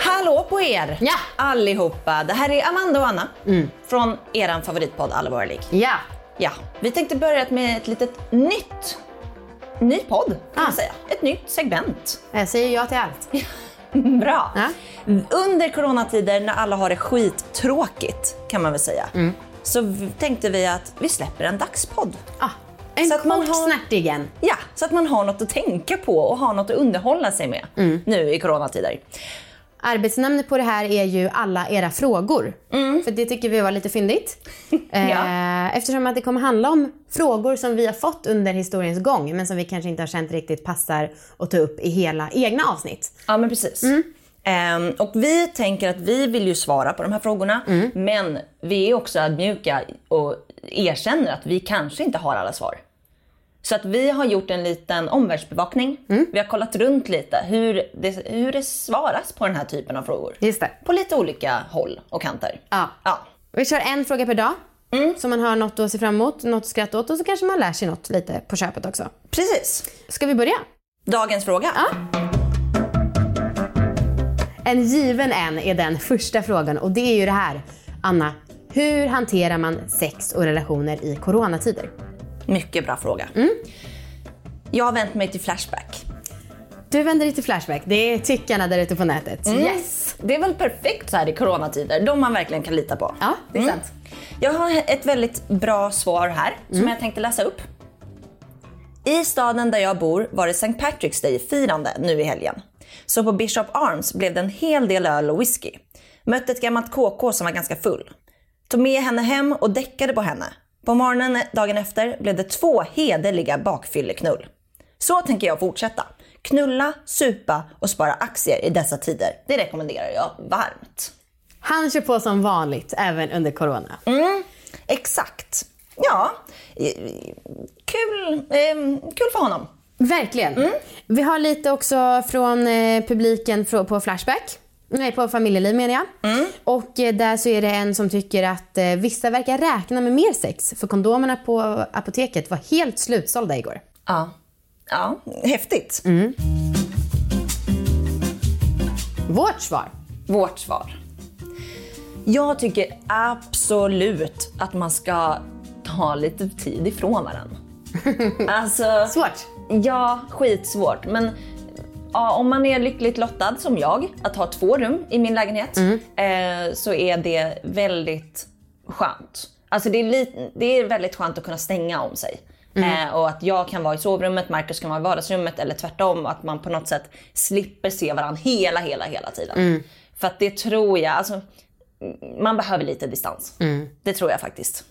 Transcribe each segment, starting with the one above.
Hallå på er Ja. allihopa. Det här är Amanda och Anna från er favoritpodd Alla våra ligg. Ja. Ja, vi tänkte börja med ett litet nytt, ny podd kan man Ah. säga. Ett nytt segment. Jag säger ja till allt. Bra. Ja. Under coronatider när alla har det skittråkigt kan man väl säga. Mm. Så tänkte vi att vi släpper en dagspodd. Ah, en Så att man kort har-. Ja, så att man har något att tänka på och har något att underhålla sig med Mm. nu i coronatider. Arbetsnamnet på det här är ju alla era frågor. För det tycker vi var lite fyndigt. eh, eftersom att det kommer handla om frågor som vi har fått under historiens gång men som vi kanske inte har känt riktigt passar att ta upp i hela egna avsnitt. Ja, men precis. Ehm, och vi tänker att vi vill ju svara på de här frågorna, men vi är också ödmjuka och erkänner att vi kanske inte har alla svar. Så att vi har gjort en liten omvärldsbevakning. Vi har kollat runt lite hur det, hur det svaras på den här typen av frågor. Just det. På lite olika håll och kanter. Ja. Ja. Vi kör en fråga per dag. Så man har något att se fram emot, något att skratta åt och så kanske man lär sig något lite på köpet också. Precis. Ska vi börja? Dagens fråga. En given en är den första frågan och det är ju det här. Anna, hur hanterar man sex och relationer i coronatider? Mycket bra fråga. Jag har vänt mig till Flashback. Du vänder dig till Flashback. Det är tyckarna där ute på nätet. Yes! Det är väl perfekt så här i coronatider, de man verkligen kan lita på. Ja, det är sant. Jag har ett väldigt bra svar här som jag tänkte läsa upp. I staden där jag bor var det St. Patrick's Day-firande nu i helgen. Så på Bishop Arms blev det en hel del öl och whisky. Mötte ett gammalt KK som var ganska full. Tog med henne hem och däckade på henne. På morgonen dagen efter blev det två hederliga bakfylleknull. Så tänker jag fortsätta. Knulla, supa och spara aktier i dessa tider. Det rekommenderar jag varmt. Han kör på som vanligt även under corona. Exakt. Ja, kul, eh, kul för honom. Verkligen. Vi har lite också från eh, publiken på Flashback. Nej, på familjeliv menar jag. Och eh, där så är det en som tycker att eh, vissa verkar räkna med mer sex för kondomerna på apoteket var helt slutsålda igår. Ja, ja häftigt. Vårt svar. Vårt svar. Jag tycker absolut att man ska ta lite tid ifrån varandra. alltså, Svårt. ja, skitsvårt. Men ja, om man är lyckligt lottad som jag, att ha två rum i min lägenhet, eh, så är det väldigt skönt. Alltså det är, li- det är väldigt skönt att kunna stänga om sig. Eh, och att jag kan vara i sovrummet, Marcus kan vara i vardagsrummet eller tvärtom. Att man på något sätt slipper se varandra hela, hela, hela tiden. För att det tror jag, alltså man behöver lite distans. Det tror jag faktiskt.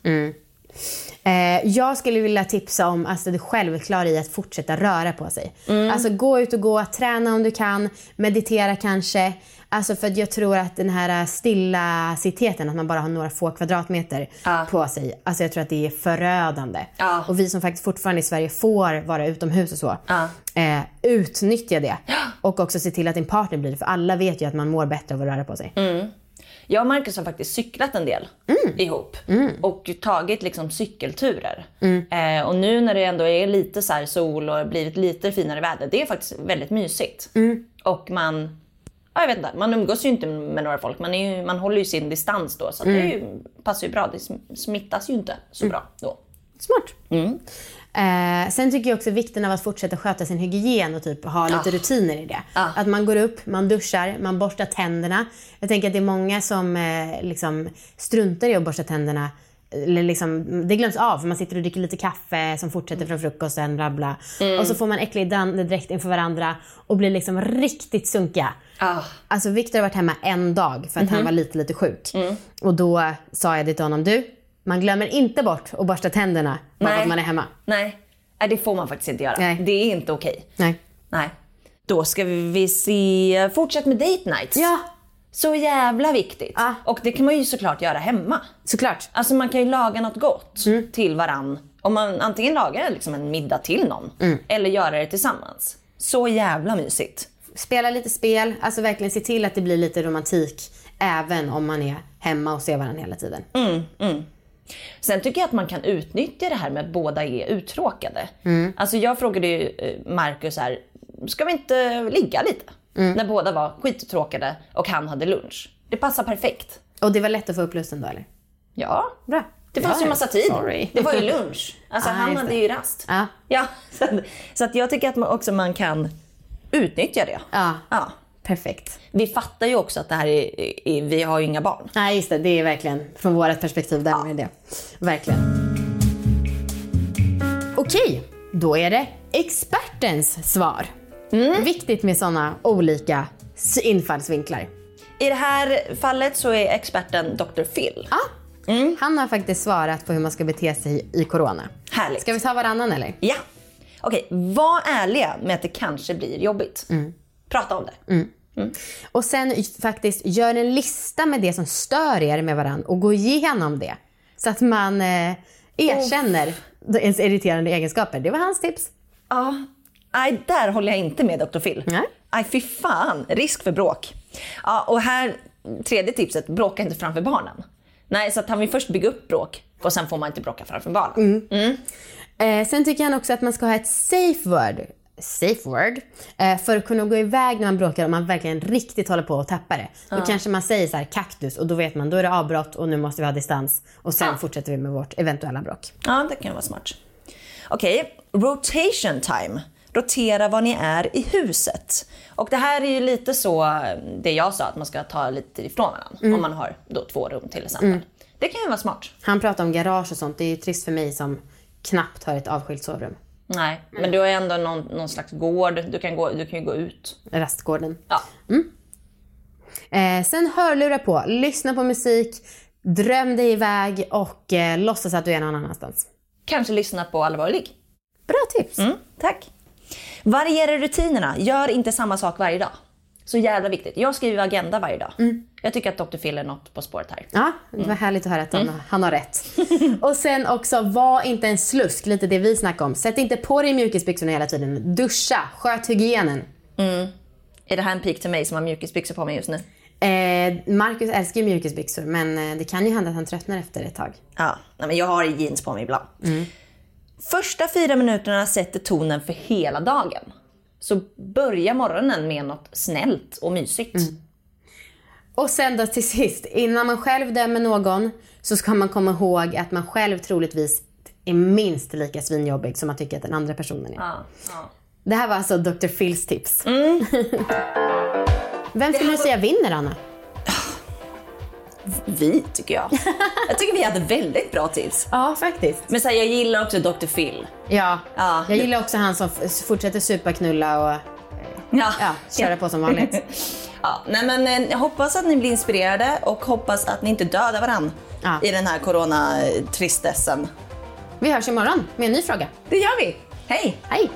Eh, jag skulle vilja tipsa om alltså, det självklara i att fortsätta röra på sig. Alltså gå ut och gå, träna om du kan, meditera kanske. Alltså för jag tror att den här stillasiteten, att man bara har några få kvadratmeter Ja. på sig. Alltså jag tror att det är förödande. Ja. Och vi som faktiskt fortfarande i Sverige får vara utomhus och så. Ja. Eh, utnyttja det. Och också se till att din partner blir det. För alla vet ju att man mår bättre av att röra på sig. Jag och Marcus har faktiskt cyklat en del ihop och tagit liksom cykelturer. Eh, och nu när det ändå är lite så sol och blivit lite finare väder, det är faktiskt väldigt mysigt. Och man, ja, jag vet inte, man umgås ju inte med några folk, man, ju, man håller ju sin distans då så det är ju, passar ju bra. Det sm- smittas ju inte så bra då. Smart. Eh, sen tycker jag också vikten av att fortsätta sköta sin hygien och typ ha lite rutiner i det. Ja. Att man går upp, man duschar, man borstar tänderna. Jag tänker att det är många som eh, liksom struntar i att borsta tänderna. Eller liksom, det glöms av för man sitter och dricker lite kaffe som fortsätter från frukosten, bla bla. Och så får man äcklig direkt inför varandra och blir liksom riktigt sunkiga. Ah. Alltså Viktor har varit hemma en dag för att han var lite, lite sjuk. Och då sa jag det till honom, du, man glömmer inte bort att borsta tänderna bara för att man är hemma. Nej, Nej, det får man faktiskt inte göra. Nej. Det är inte okej. Nej. Nej. Då ska vi se, fortsätt med date nights. Ja, Så jävla viktigt. Ja. Och det kan man ju såklart göra hemma. såklart. Alltså man kan ju laga något gott till varann. Om man antingen lagar liksom en middag till någon eller göra det tillsammans. Så jävla mysigt. Spela lite spel, alltså verkligen se till att det blir lite romantik även om man är hemma och ser varandra hela tiden. Sen tycker jag att man kan utnyttja det här med att båda är uttråkade. Alltså jag frågade ju eh, Marcus här, ska vi inte ligga lite? När båda var skittråkade och han hade lunch. Det passar perfekt. Och det var lätt att få upp lusten då eller? Ja, Bra. det fanns ju massa tid. Sorry. Det var ju lunch. Alltså Ah, han hade ju rast. Ja. Ja, så, så att jag tycker att man också man kan utnyttja det. Ja, Ja. Perfekt. Vi fattar ju också att det här är, är vi har ju inga barn. Nej, just det. Det är verkligen från vårt perspektiv där med det. Verkligen. Okej, då är det expertens svar. Viktigt med sådana olika infallsvinklar. I det här fallet så är experten Dr. Phil. Ja, Han har faktiskt svarat på hur man ska bete sig i corona. Härligt. Ska vi ta varannan eller? Ja. Okej, var ärliga med att det kanske blir jobbigt. Prata om det. Och sen faktiskt gör en lista med det som stör er med varandra och gå igenom det. Så att man eh, erkänner ens irriterande egenskaper. Det var hans tips. Ja, nej, där håller jag inte med Dr. Phil. Nej. Nej, fy fan. Risk för bråk. Ja, och här, tredje tipset, bråka inte framför barnen. Nej, så att han vill först bygga upp bråk och sen får man inte bråka framför barnen. Eh, sen tycker han också att man ska ha ett safe word, safe word eh, för att kunna gå iväg när man bråkar om man verkligen riktigt håller på att tappa det. Då kanske man säger så här kaktus och då vet man då är det avbrott och nu måste vi ha distans och sen fortsätter vi med vårt eventuella bråk. Ja, det kan vara smart. Okej, rotation time. Rotera var ni är i huset. Och det här är ju lite så eh, det jag sa, att man ska ta lite ifrån varandra. Om man har då två rum till exempel. Det kan ju vara smart. Han pratar om garage och sånt. Det är ju trist för mig som knappt har ett avskilt sovrum. Nej, men du har ändå någon, någon slags gård. Du kan, gå, du kan ju gå ut. Rastgården. Ja. Eh, sen hörlurar på, lyssna på musik, dröm dig iväg och eh, låtsas att du är någon annanstans. Kanske lyssna på Allvarlig. Bra tips. Mm, tack. Variera rutinerna. Gör inte samma sak varje dag. Så jävla viktigt. Jag skriver agenda varje dag. Jag tycker att Dr. Phil är något på spåret här. Ja, det var härligt att höra att han, han har rätt. och sen också, var inte en slusk, lite det vi snackade om. Sätt inte på dig mjukisbyxorna hela tiden. Duscha, sköt hygienen. Är det här en pik till mig som har mjukisbyxor på mig just nu? Eh, Marcus älskar ju mjukisbyxor, men eh, det kan ju hända att han tröttnar efter ett tag. Ja, nej, men jag har jeans på mig ibland. Första fyra minuterna sätter tonen för hela dagen. Så börja morgonen med något snällt och mysigt. Och sen då till sist, innan man själv dömer någon så ska man komma ihåg att man själv troligtvis är minst lika svinjobbig som man tycker att den andra personen är. Ja, ja. Det här var alltså Dr. Phils tips. Vem skulle du säga vinner, Anna? Vi, tycker jag. Jag tycker vi hade väldigt bra tips. Ja, faktiskt. Men så här, jag gillar också Dr. Phil. Ja, Ja. jag gillar också han som f- fortsätter supa, knulla och Ja. ja, köra på som vanligt. Ja, nej men eh, jag hoppas att ni blir inspirerade och hoppas att ni inte dödar varandra Ja. i den här corona-tristessen. Vi hörs imorgon med en ny fråga. Det gör vi. Hej! Hej!